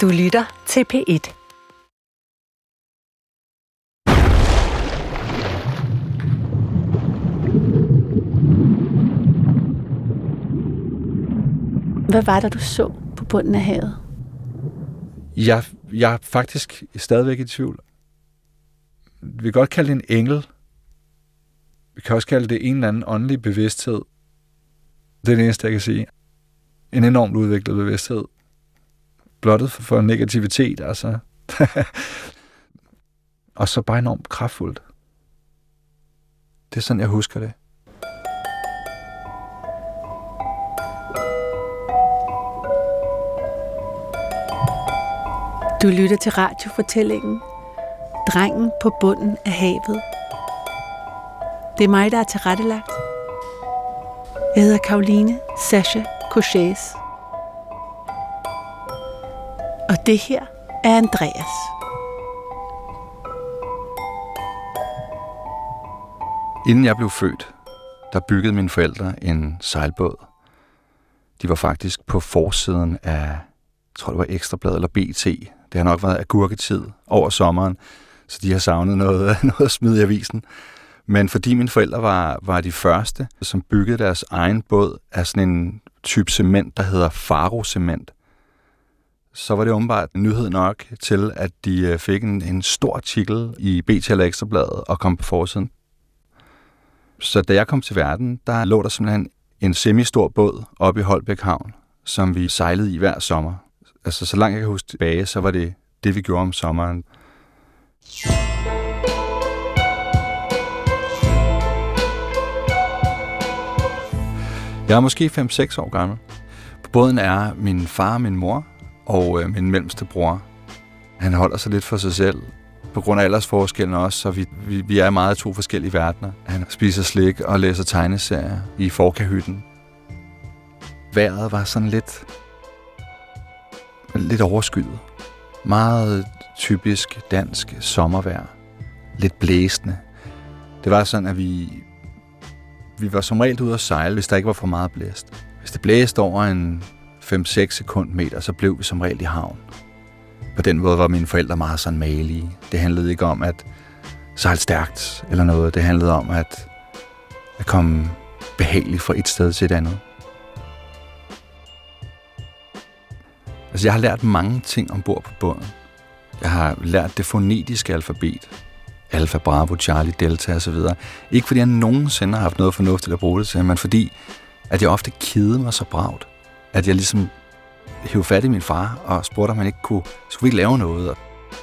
Du lytter til P1. Hvad var der, du så på bunden af havet? Jeg, jeg er faktisk stadigvæk i tvivl. Vi kan godt kalde det en engel. Vi kan også kalde det en eller anden åndelig bevidsthed. Det er det eneste, jeg kan sige. En enormt udviklet bevidsthed. Blottet for negativitet, altså. Og så bare enormt kraftfuldt. Det er sådan, jeg husker det. Du lytter til radiofortællingen Drengen på bunden af havet. Det er mig, der er tilrettelagt. Jeg hedder Karoline Sasha Cochés det her er Andreas. Inden jeg blev født, der byggede mine forældre en sejlbåd. De var faktisk på forsiden af, jeg tror det var Ekstrablad eller BT. Det har nok været agurketid over sommeren, så de har savnet noget, noget at smide i avisen. Men fordi mine forældre var, var de første, som byggede deres egen båd af sådan en type cement, der hedder Faro-cement, så var det åbenbart nyhed nok til, at de øh, fik en, en stor artikel i BT eller Ekstrabladet og kom på forsiden. Så da jeg kom til verden, der lå der simpelthen en semi-stor båd oppe i Holbæk Havn, som vi sejlede i hver sommer. Altså, så langt jeg kan huske tilbage, så var det det, vi gjorde om sommeren. Jeg er måske 5-6 år gammel. På båden er min far og min mor og øh, min mellemste bror. Han holder sig lidt for sig selv, på grund af aldersforskellen også, så vi, vi, vi er meget to forskellige verdener. Han spiser slik og læser tegneserier i forkahytten. Vejret var sådan lidt, lidt overskyet. Meget typisk dansk sommervejr. Lidt blæsende. Det var sådan, at vi, vi var som regel ude at sejle, hvis der ikke var for meget blæst. Hvis det blæste over en 5-6 sekundmeter, så blev vi som regel i havn. På den måde var mine forældre meget sådan malige. Det handlede ikke om at sejle stærkt eller noget. Det handlede om at, at komme behageligt fra et sted til et andet. Altså, jeg har lært mange ting ombord på båden. Jeg har lært det fonetiske alfabet. Alfa, Bravo, Charlie, Delta osv. Ikke fordi jeg nogensinde har haft noget fornuftigt at bruge det til, men fordi at jeg ofte kede mig så bragt, at jeg ligesom hævde fat i min far og spurgte, om han ikke kunne, skulle vi ikke lave noget?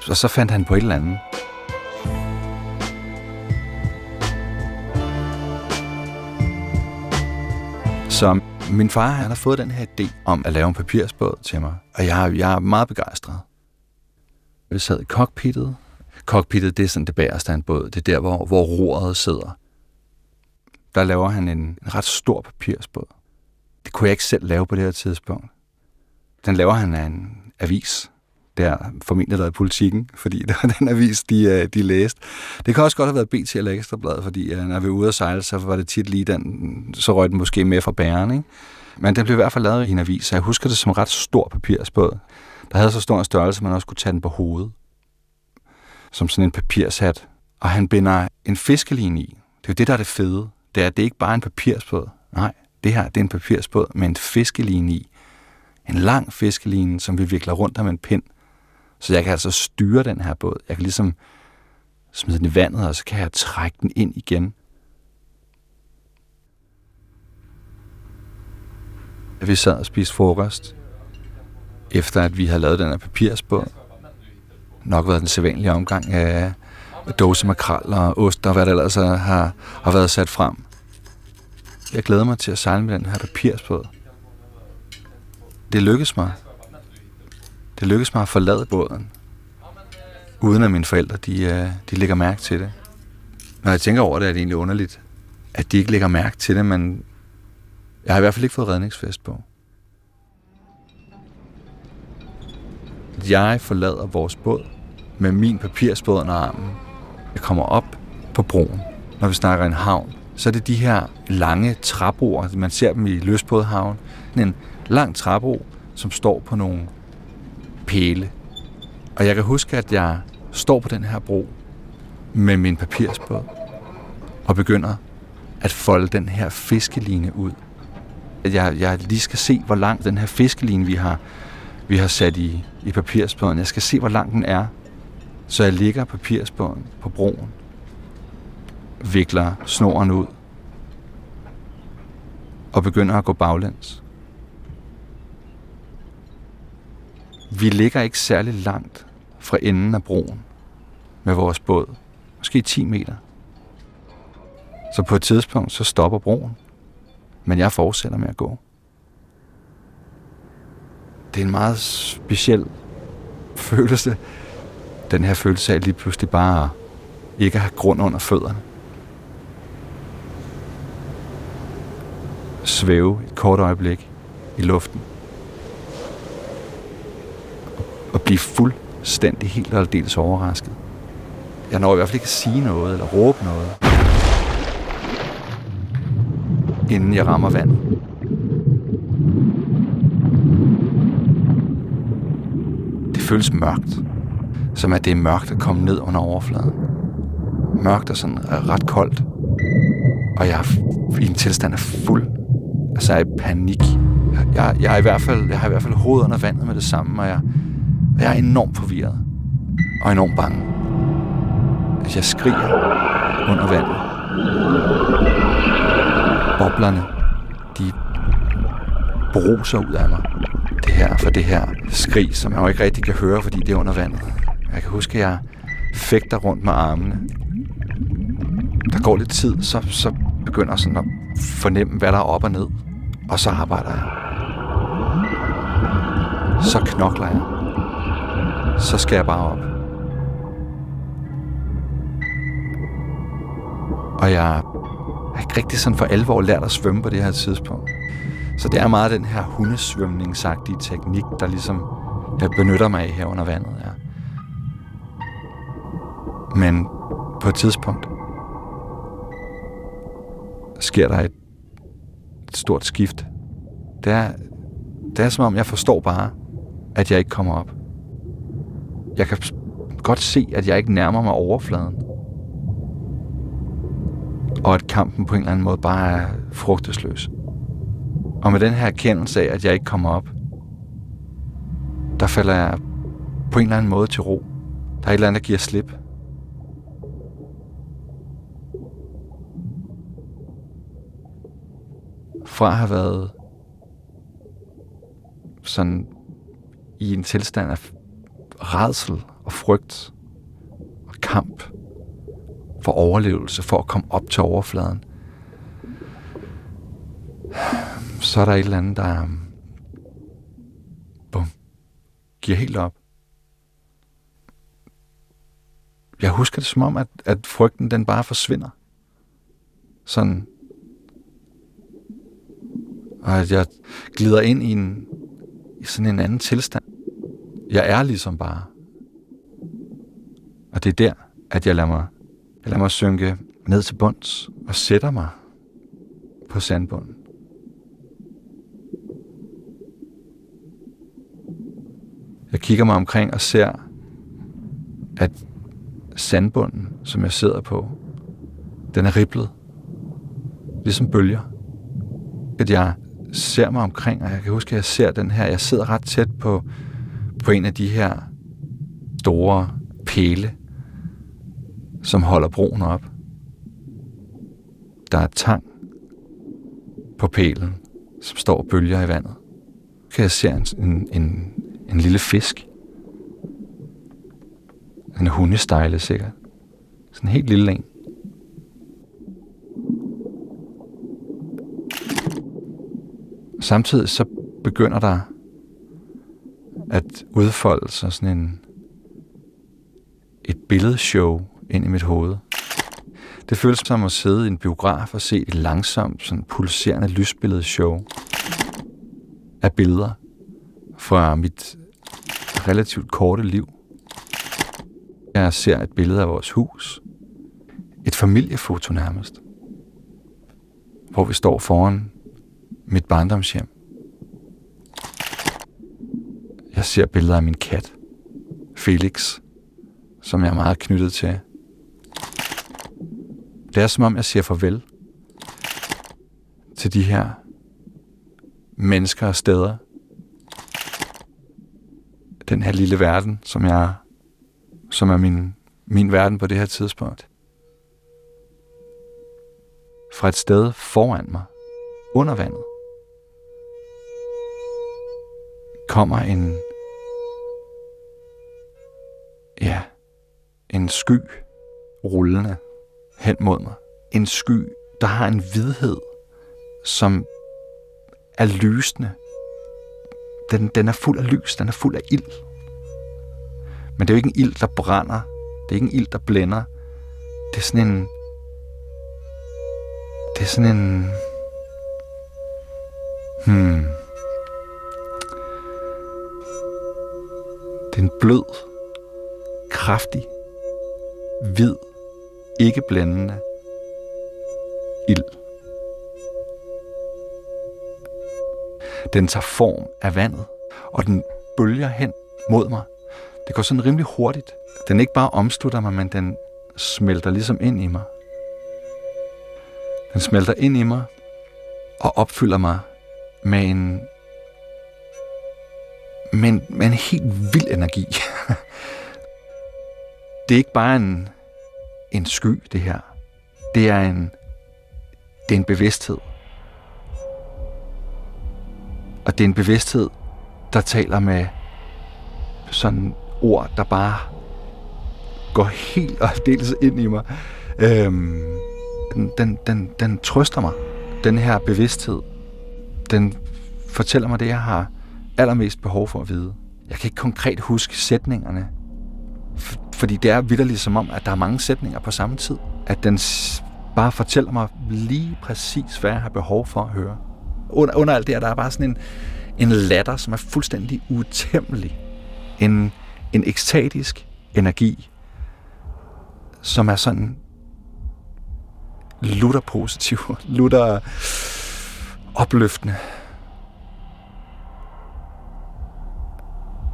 Og så fandt han på et eller andet. Så min far han har fået den her idé om at lave en papirsbåd til mig, og jeg, jeg er meget begejstret. Vi sad i cockpittet. Cockpittet, det er sådan det bagerste af en båd. Det er der, hvor, hvor roret sidder. Der laver han en, en ret stor papirsbåd. Det kunne jeg ikke selv lave på det her tidspunkt. Den laver han af en avis. Det har formentlig været politikken, fordi det var den avis, de, øh, de læste. Det kan også godt have været BT eller Ekstrabladet, fordi øh, når vi var ude at sejle, så var det tit lige den, så røg den måske med fra bæren, ikke? Men den blev i hvert fald lavet i en avis, så jeg husker det som ret stor papirsbåd. Der havde så stor en størrelse, at man også kunne tage den på hovedet. Som sådan en papirshat. Og han binder en fiskeline i. Det er jo det, der er det fede. Det er, det er ikke bare en papirsbåd. Nej, det her det er en papirsbåd med en fiskeline i. En lang fiskeline, som vi vikler rundt om en pind. Så jeg kan altså styre den her båd. Jeg kan ligesom smide den i vandet, og så kan jeg trække den ind igen. Vi sad og spiste frokost, efter at vi havde lavet den her papirsbåd. Nok været den sædvanlige omgang af dåse makrel og ost og hvad der ellers øh, har, har været sat frem. Jeg glæder mig til at sejle med den her papirsbåd. Det lykkedes mig. Det lykkedes mig at forlade båden, uden at mine forældre de, øh, de lægger mærke til det. Når jeg tænker over det, er det egentlig underligt, at de ikke lægger mærke til det, men jeg har i hvert fald ikke fået redningsfest på. Jeg forlader vores båd med min papirsbåd under armen. Jeg kommer op på broen, når vi snakker en havn. Så er det de her lange træbroer, man ser dem i løsbådhavn. En lang træbro, som står på nogle pæle. Og jeg kan huske, at jeg står på den her bro med min papirsbåd og begynder at folde den her fiskeline ud. Jeg, jeg lige skal se, hvor lang den her fiskeline, vi har, vi har sat i, i papirsbåden, jeg skal se, hvor lang den er. Så jeg ligger papirsbåden på broen, vikler snoren ud og begynder at gå baglæns. Vi ligger ikke særlig langt fra enden af broen med vores båd. Måske 10 meter. Så på et tidspunkt, så stopper broen. Men jeg fortsætter med at gå. Det er en meget speciel følelse. Den her følelse af lige pludselig bare ikke at have grund under fødderne. Svæve et kort øjeblik i luften. Og blive fuldstændig helt og aldeles overrasket. Jeg når i hvert fald ikke at sige noget eller råbe noget. Inden jeg rammer vand. Det føles mørkt. Som at det er mørkt at komme ned under overfladen. Mørkt og sådan ret koldt. Og jeg er i en tilstand af fuld. Altså jeg er i panik. Jeg, jeg, er i hvert fald, jeg har i hvert fald hovedet under vandet med det samme, og jeg, og jeg er enormt forvirret. Og enormt bange at jeg skriger under vandet. Boblerne, de bruser ud af mig. Det her, for det her skrig, som jeg jo ikke rigtig kan høre, fordi det er under vandet. Jeg kan huske, at jeg fægter rundt med armene. Der går lidt tid, så, så begynder jeg sådan at fornemme, hvad der er op og ned. Og så arbejder jeg. Så knokler jeg. Så skal jeg bare op. Og jeg har ikke rigtig sådan for alvor lært at svømme på det her tidspunkt. Så det er meget den her hundesvømningsagtige teknik, der ligesom jeg benytter mig af her under vandet. Ja. Men på et tidspunkt sker der et, stort skift. Det er, det er som om, jeg forstår bare, at jeg ikke kommer op. Jeg kan godt se, at jeg ikke nærmer mig overfladen og at kampen på en eller anden måde bare er frugtesløs. Og med den her erkendelse af, at jeg ikke kommer op, der falder jeg på en eller anden måde til ro. Der er et eller andet, der giver slip. Fra at have været sådan i en tilstand af redsel og frygt og kamp, for overlevelse, for at komme op til overfladen, så er der et eller andet, der bum, giver helt op. Jeg husker det som om, at, at frygten den bare forsvinder. Sådan. Og at jeg glider ind i, en, i sådan en anden tilstand. Jeg er ligesom bare. Og det er der, at jeg lader mig jeg lader mig synke ned til bunds og sætter mig på sandbunden. Jeg kigger mig omkring og ser, at sandbunden, som jeg sidder på, den er riblet. Ligesom bølger. At jeg ser mig omkring, og jeg kan huske, at jeg ser den her. Jeg sidder ret tæt på, på en af de her store pæle, som holder broen op. Der er tang på pælen, som står og bølger i vandet. Kan jeg se en, en, en, en lille fisk. En hundestejle sikkert. Sådan en helt lille en. Samtidig så begynder der at udfolde sig sådan en, et billedshow ind i mit hoved. Det føles som at sidde i en biograf og se et langsomt, sådan pulserende lysbilledshow af billeder fra mit relativt korte liv. Jeg ser et billede af vores hus. Et familiefoto nærmest. Hvor vi står foran mit barndomshjem. Jeg ser billeder af min kat, Felix, som jeg er meget knyttet til. Det er som om, jeg siger farvel til de her mennesker og steder. Den her lille verden, som jeg som er min, min verden på det her tidspunkt. Fra et sted foran mig, under vandet, kommer en ja, en sky rullende hen mod mig. En sky, der har en hvidhed, som er lysende. Den, den er fuld af lys, den er fuld af ild. Men det er jo ikke en ild, der brænder. Det er ikke en ild, der blænder. Det er sådan en... Det er sådan en... Hmm. Det er en blød, kraftig, hvid, ikke blændende ild. Den tager form af vandet, og den bølger hen mod mig. Det går sådan rimelig hurtigt. Den ikke bare omslutter mig, men den smelter ligesom ind i mig. Den smelter ind i mig og opfylder mig med en, men med en helt vild energi. det er ikke bare en, en sky, det her. Det er en, det er en bevidsthed. Og det er en bevidsthed, der taler med sådan ord, der bare går helt og dels ind i mig. Øhm, den, den, den, den trøster mig. Den her bevidsthed, den fortæller mig det, jeg har allermest behov for at vide. Jeg kan ikke konkret huske sætningerne, fordi det er vidderligt som om, at der er mange sætninger på samme tid. At den bare fortæller mig lige præcis, hvad jeg har behov for at høre. Under, under alt det her, der er bare sådan en, en latter, som er fuldstændig utæmmelig. En, en ekstatisk energi, som er sådan lutter positiv, lutter opløftende.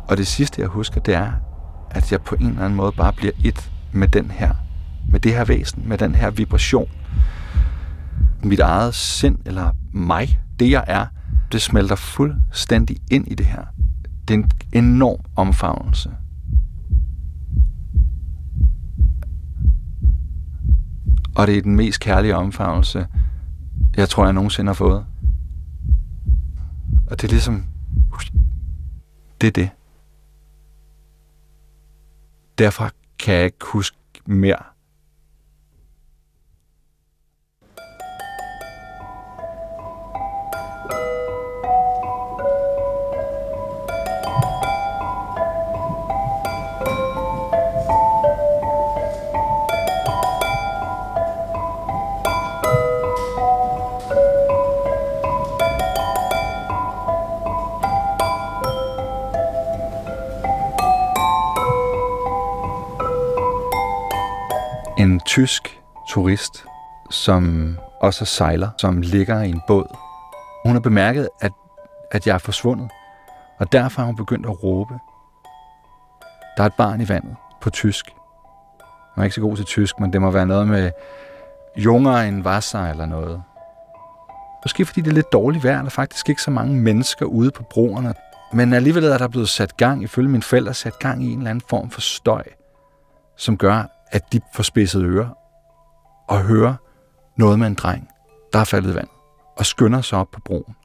Og det sidste, jeg husker, det er, at jeg på en eller anden måde bare bliver et med den her, med det her væsen, med den her vibration. Mit eget sind, eller mig, det jeg er, det smelter fuldstændig ind i det her. Det er en enorm omfavnelse. Og det er den mest kærlige omfavnelse, jeg tror, jeg nogensinde har fået. Og det er ligesom, det er det. Derfra kan jeg ikke huske mere. En tysk turist, som også sejler, som ligger i en båd. Hun har bemærket, at, at jeg er forsvundet, og derfor har hun begyndt at råbe. Der er et barn i vandet på tysk. Jeg er ikke så god til tysk, men det må være noget med junger en Wasser eller noget. Måske fordi det er lidt dårligt vejr, der faktisk ikke så mange mennesker ude på broerne. Men alligevel er der blevet sat gang, ifølge mine forældre, sat gang i en eller anden form for støj, som gør, at de får spidset ører og hører noget med en dreng, der er faldet i vand, og skynder sig op på broen.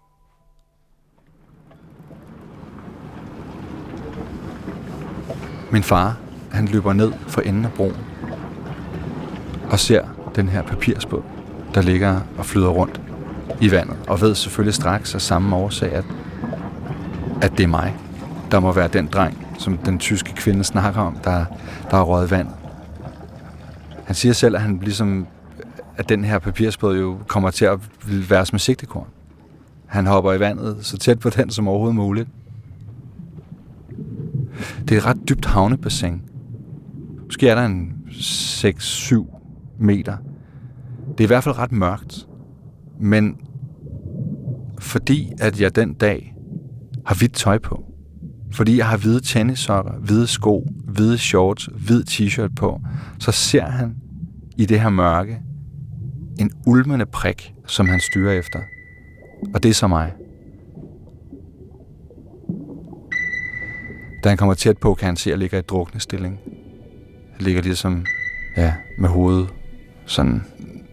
Min far, han løber ned for enden af broen og ser den her papirsbåd, der ligger og flyder rundt i vandet, og ved selvfølgelig straks af samme årsag, at, at det er mig, der må være den dreng, som den tyske kvinde snakker om, der, der er røget vand. Han siger selv, at han ligesom, at den her papirsbåd jo kommer til at være som sigtekorn. Han hopper i vandet så tæt på den som overhovedet muligt. Det er et ret dybt havnebassin. Måske er der en 6-7 meter. Det er i hvert fald ret mørkt. Men fordi at jeg den dag har hvidt tøj på, fordi jeg har hvide tennissokker, hvide sko, hvide shorts, hvid t-shirt på, så ser han i det her mørke en ulmende prik, som han styrer efter. Og det er så mig. Da han kommer tæt på, kan han se, at jeg ligger i drukne stilling. Jeg ligger ligesom ja, med hovedet sådan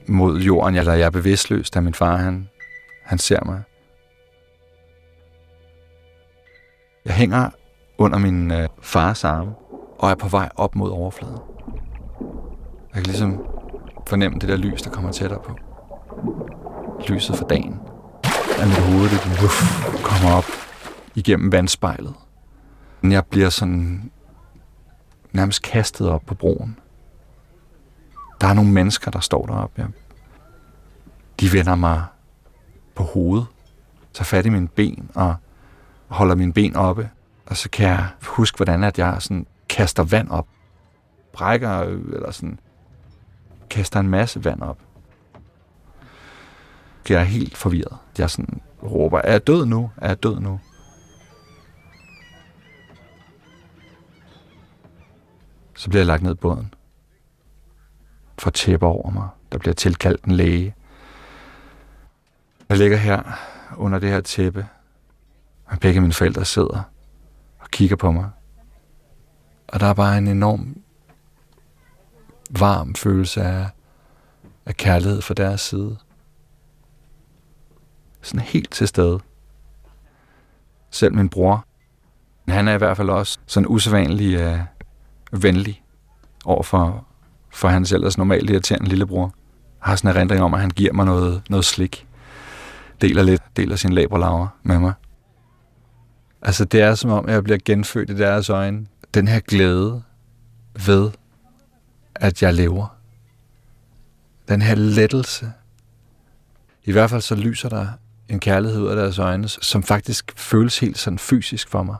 mod jorden, eller jeg er bevidstløs, da min far han, han ser mig. Jeg hænger under min øh, fars arme og er på vej op mod overfladen. Jeg kan ligesom fornemme det der lys, der kommer tættere på. Lyset fra dagen. Af mit hoved, det uff, kommer op igennem vandspejlet. Jeg bliver sådan nærmest kastet op på broen. Der er nogle mennesker, der står deroppe. Ja. de vender mig på hovedet, tager fat i mine ben og holder mine ben oppe. Og så kan jeg huske, hvordan at jeg sådan kaster vand op. Brækker, øh, eller sådan kaster en masse vand op. Jeg er helt forvirret. Jeg sådan råber, er jeg død nu? Er jeg død nu? Så bliver jeg lagt ned i båden. For tæpper over mig. Der bliver tilkaldt en læge. Jeg ligger her under det her tæppe, og begge mine forældre sidder og kigger på mig. Og der er bare en enorm varm følelse af, af kærlighed fra deres side. Sådan helt til stede. Selv min bror, han er i hvert fald også sådan usædvanlig øh, venlig over for, for hans ellers normalt irriterende lillebror. Jeg har sådan en erindring om, at han giver mig noget, noget slik. Deler lidt, deler sin laberlaver med mig. Altså, det er som om, jeg bliver genfødt i deres øjne. Den her glæde ved, at jeg lever. Den her lettelse. I hvert fald så lyser der en kærlighed ud af deres øjne, som faktisk føles helt sådan fysisk for mig.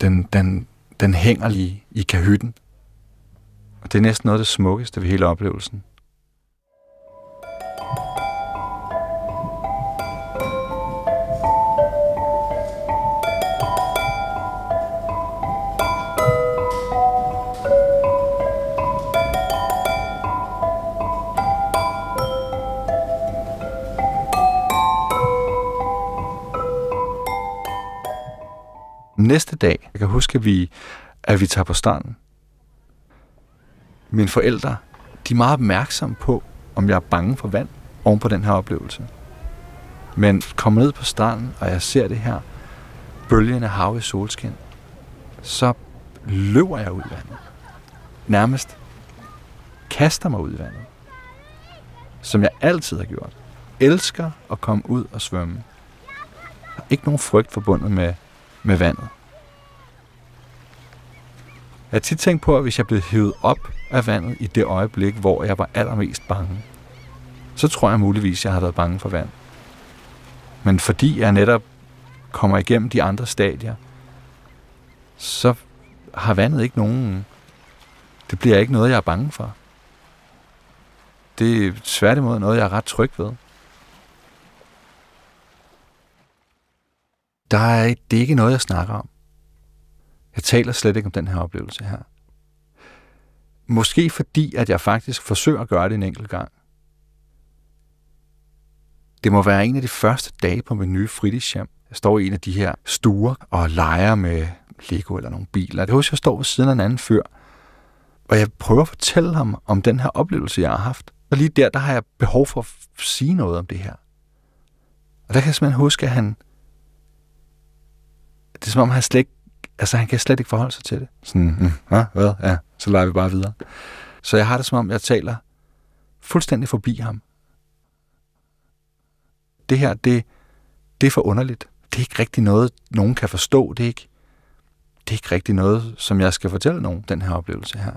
Den, den, den hænger lige i kahytten. Og det er næsten noget af det smukkeste ved hele oplevelsen. Næste dag, jeg kan huske, at vi, at vi tager på stranden. Mine forældre, de er meget opmærksomme på, om jeg er bange for vand oven på den her oplevelse. Men kommer ned på stranden, og jeg ser det her bølgende hav i solskin, så løber jeg ud i vandet. Nærmest kaster mig ud i vandet. Som jeg altid har gjort. Elsker at komme ud og svømme. Der er ikke nogen frygt forbundet med, med vandet. Jeg har tit tænkt på, at hvis jeg blev hævet op af vandet i det øjeblik, hvor jeg var allermest bange, så tror jeg muligvis, at jeg har været bange for vand. Men fordi jeg netop kommer igennem de andre stadier, så har vandet ikke nogen... Det bliver ikke noget, jeg er bange for. Det er tværtimod noget, jeg er ret tryg ved. Der er, det er ikke noget, jeg snakker om. Jeg taler slet ikke om den her oplevelse her. Måske fordi, at jeg faktisk forsøger at gøre det en enkelt gang. Det må være en af de første dage på min nye fritidshjem. Jeg står i en af de her stuer og leger med Lego eller nogle biler. Det husker, jeg står ved siden af en anden fyr. Og jeg prøver at fortælle ham om den her oplevelse, jeg har haft. Og lige der, der har jeg behov for at sige noget om det her. Og der kan jeg simpelthen huske, at han... Det er som om, han slet ikke altså han kan slet ikke forholde sig til det. Sådan, hm, mm, ja, hvad? Ja, så leger vi bare videre. Så jeg har det som om, jeg taler fuldstændig forbi ham. Det her, det, det er for underligt. Det er ikke rigtig noget, nogen kan forstå. Det er ikke, det er ikke rigtig noget, som jeg skal fortælle nogen, den her oplevelse her.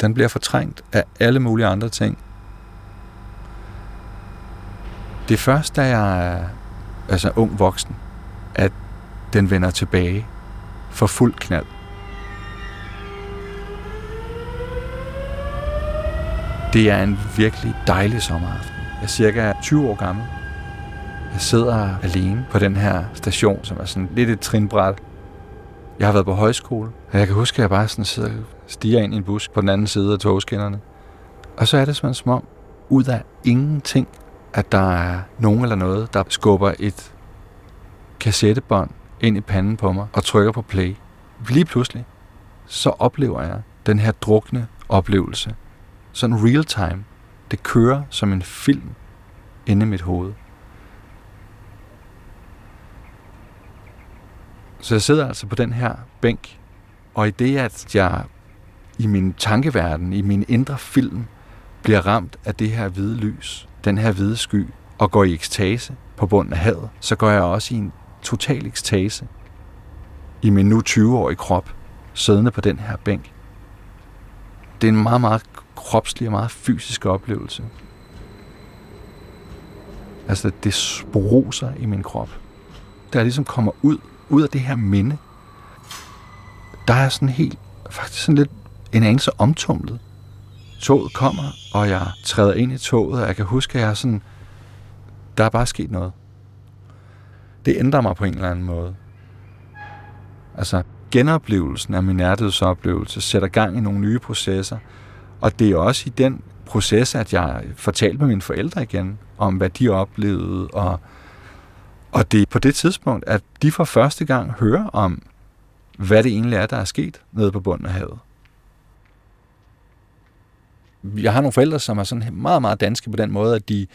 Den bliver fortrængt af alle mulige andre ting. Det er først, da jeg er altså ung voksen, at den vender tilbage for fuld knald. Det er en virkelig dejlig sommeraften. Jeg er cirka 20 år gammel. Jeg sidder alene på den her station, som er sådan lidt et trinbræt Jeg har været på højskole, og jeg kan huske, at jeg bare sådan sidder og stiger ind i en busk på den anden side af togskinnerne. Og så er det simpelthen som om, ud af ingenting, at der er nogen eller noget, der skubber et kassettebånd ind i panden på mig og trykker på play. Lige pludselig, så oplever jeg den her drukne oplevelse. Sådan real time. Det kører som en film inde i mit hoved. Så jeg sidder altså på den her bænk, og i det, at jeg i min tankeverden, i min indre film, bliver ramt af det her hvide lys, den her hvide sky, og går i ekstase på bunden af havet, så går jeg også i en total ekstase i min nu 20-årige krop, siddende på den her bænk. Det er en meget, meget kropslig og meget fysisk oplevelse. Altså, det sproser i min krop. Der ligesom kommer ud, ud af det her minde. Der er sådan helt, faktisk sådan lidt en anelse omtumlet. Toget kommer, og jeg træder ind i toget, og jeg kan huske, at jeg er sådan, der er bare sket noget. Det ændrer mig på en eller anden måde. Altså, genoplevelsen af min nærdødsoplevelse sætter gang i nogle nye processer, og det er også i den proces, at jeg fortalte med mine forældre igen, om hvad de oplevede, og, og det er på det tidspunkt, at de for første gang hører om, hvad det egentlig er, der er sket nede på bunden af havet. Jeg har nogle forældre, som er sådan meget, meget danske på den måde, at de,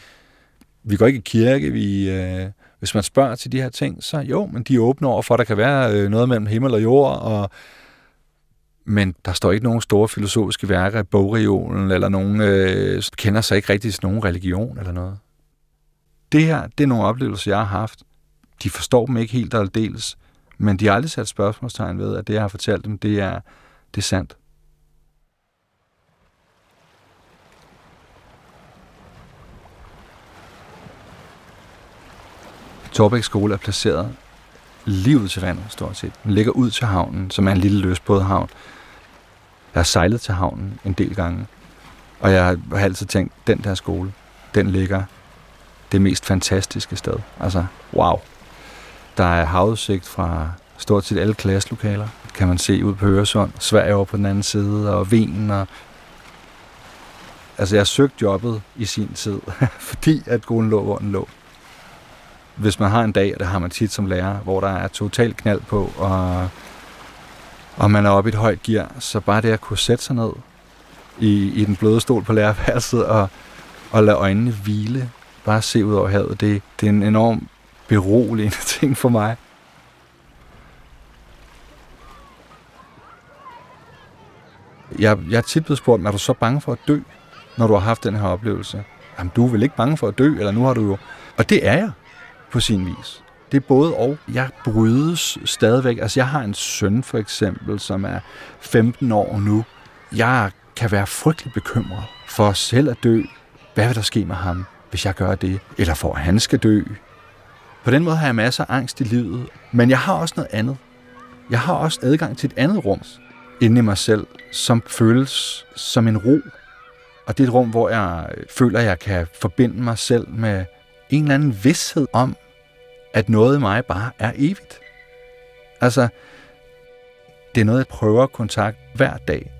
vi går ikke i kirke, vi, øh, hvis man spørger til de her ting, så jo, men de er åbne over for, at der kan være øh, noget mellem himmel og jord, og men der står ikke nogen store filosofiske værker i bogregionen, eller nogen øh, kender sig ikke rigtig til nogen religion eller noget. Det her, det er nogle oplevelser, jeg har haft. De forstår dem ikke helt aldeles, men de har aldrig sat spørgsmålstegn ved, at det, jeg har fortalt dem, det er, det er sandt. Torbæk skole er placeret lige ud til vandet, stort set. Den ligger ud til havnen, som er en lille løsbådhavn. Jeg har sejlet til havnen en del gange, og jeg har altid tænkt, den der skole, den ligger det mest fantastiske sted. Altså, wow. Der er havudsigt fra stort set alle klasselokaler. Kan man se ud på Øresund, Sverige over på den anden side, og Venen. Og altså, jeg søgte jobbet i sin tid, fordi at skolen lå, hvor den lå hvis man har en dag, og det har man tit som lærer, hvor der er total knald på, og, og man er oppe i et højt gear, så bare det at kunne sætte sig ned i, i den bløde stol på lærerværelset og, og lade øjnene hvile, bare se ud over havet, det, det er en enorm beroligende ting for mig. Jeg, jeg er tit blevet spurgt, er du så bange for at dø, når du har haft den her oplevelse? Jamen, du er vel ikke bange for at dø, eller nu har du jo... Og det er jeg på sin vis. Det er både og. Jeg brydes stadigvæk. Altså, jeg har en søn for eksempel, som er 15 år nu. Jeg kan være frygtelig bekymret for selv at dø. Hvad vil der ske med ham, hvis jeg gør det? Eller for at han skal dø? På den måde har jeg masser af angst i livet. Men jeg har også noget andet. Jeg har også adgang til et andet rum inde i mig selv, som føles som en ro. Og det er et rum, hvor jeg føler, at jeg kan forbinde mig selv med en eller anden vidshed om, at noget i mig bare er evigt. Altså, det er noget, jeg prøver at kontakte hver dag.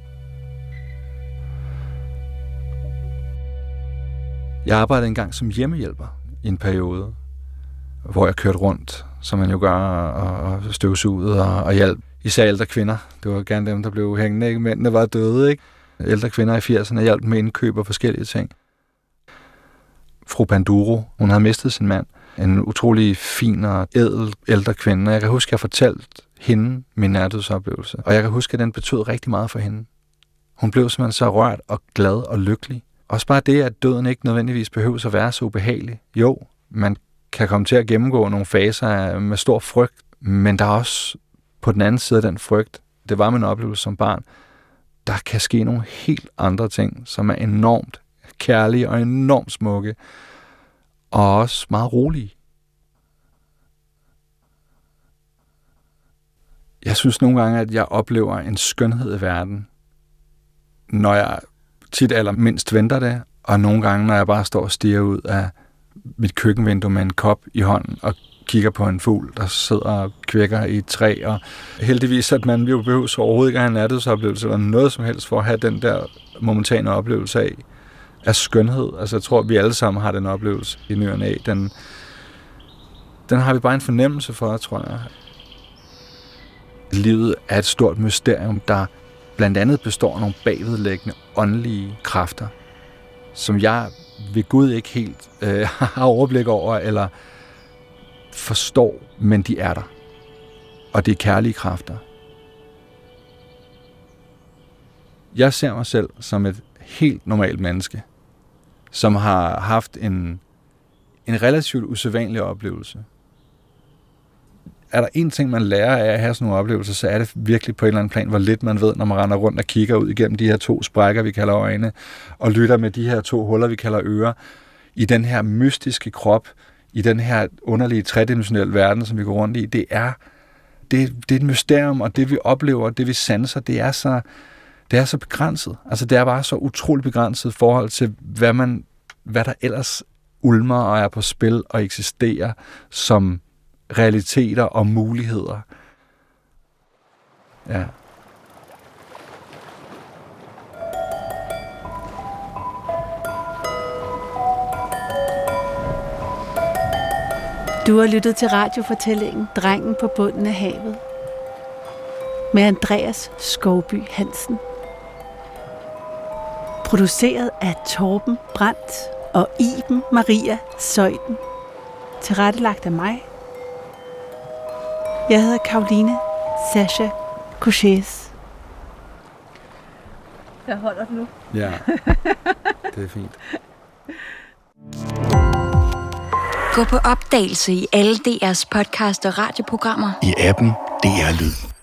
Jeg arbejdede engang som hjemmehjælper i en periode, hvor jeg kørte rundt, som man jo gør, og støvsugede og, og hjalp især ældre kvinder. Det var gerne dem, der blev hængende. Ikke? Mændene var døde, ikke? Ældre kvinder i 80'erne hjalp med indkøb og forskellige ting fru Panduro. Hun havde mistet sin mand. En utrolig fin og ædel ældre kvinde. Jeg kan huske, at jeg fortalte hende min nærdødsoplevelse. Og jeg kan huske, at den betød rigtig meget for hende. Hun blev simpelthen så rørt og glad og lykkelig. Også bare det, at døden ikke nødvendigvis behøver at være så ubehagelig. Jo, man kan komme til at gennemgå nogle faser med stor frygt, men der er også på den anden side af den frygt, det var min oplevelse som barn, der kan ske nogle helt andre ting, som er enormt kærlige og enormt smukke, og også meget rolige. Jeg synes nogle gange, at jeg oplever en skønhed i verden, når jeg tit eller mindst venter det, og nogle gange, når jeg bare står og stiger ud af mit køkkenvindue med en kop i hånden og kigger på en fugl, der sidder og kvækker i et træ, og heldigvis, at man jo behøver så overhovedet ikke at have en nærdødsoplevelse eller noget som helst for at have den der momentane oplevelse af, af skønhed. Altså jeg tror, vi alle sammen har den oplevelse i nyerne af. Den, den har vi bare en fornemmelse for, tror jeg. Livet er et stort mysterium, der blandt andet består af nogle bagvedlæggende åndelige kræfter, som jeg ved Gud ikke helt øh, har overblik over eller forstår, men de er der. Og det er kærlige kræfter. Jeg ser mig selv som et helt normalt menneske, som har haft en, en relativt usædvanlig oplevelse. Er der en ting, man lærer af at have sådan nogle oplevelser, så er det virkelig på en eller anden plan, hvor lidt man ved, når man render rundt og kigger ud igennem de her to sprækker, vi kalder øjne, og lytter med de her to huller, vi kalder ører, i den her mystiske krop, i den her underlige tredimensionelle verden, som vi går rundt i. Det er, det, det er et mysterium, og det vi oplever, det vi sanser, det er så, det er så begrænset. Altså det er bare så utroligt begrænset i forhold til, hvad, man, hvad der ellers ulmer og er på spil og eksisterer som realiteter og muligheder. Ja. Du har lyttet til radiofortællingen Drengen på bunden af havet med Andreas Skovby Hansen. Produceret af Torben Brandt og Iben Maria Søjden. Tilrettelagt af mig. Jeg hedder Karoline Sasha Couchés. Jeg holder den nu. Ja, det er fint. Gå på opdagelse i alle DR's podcast og radioprogrammer. I appen DR Lyd.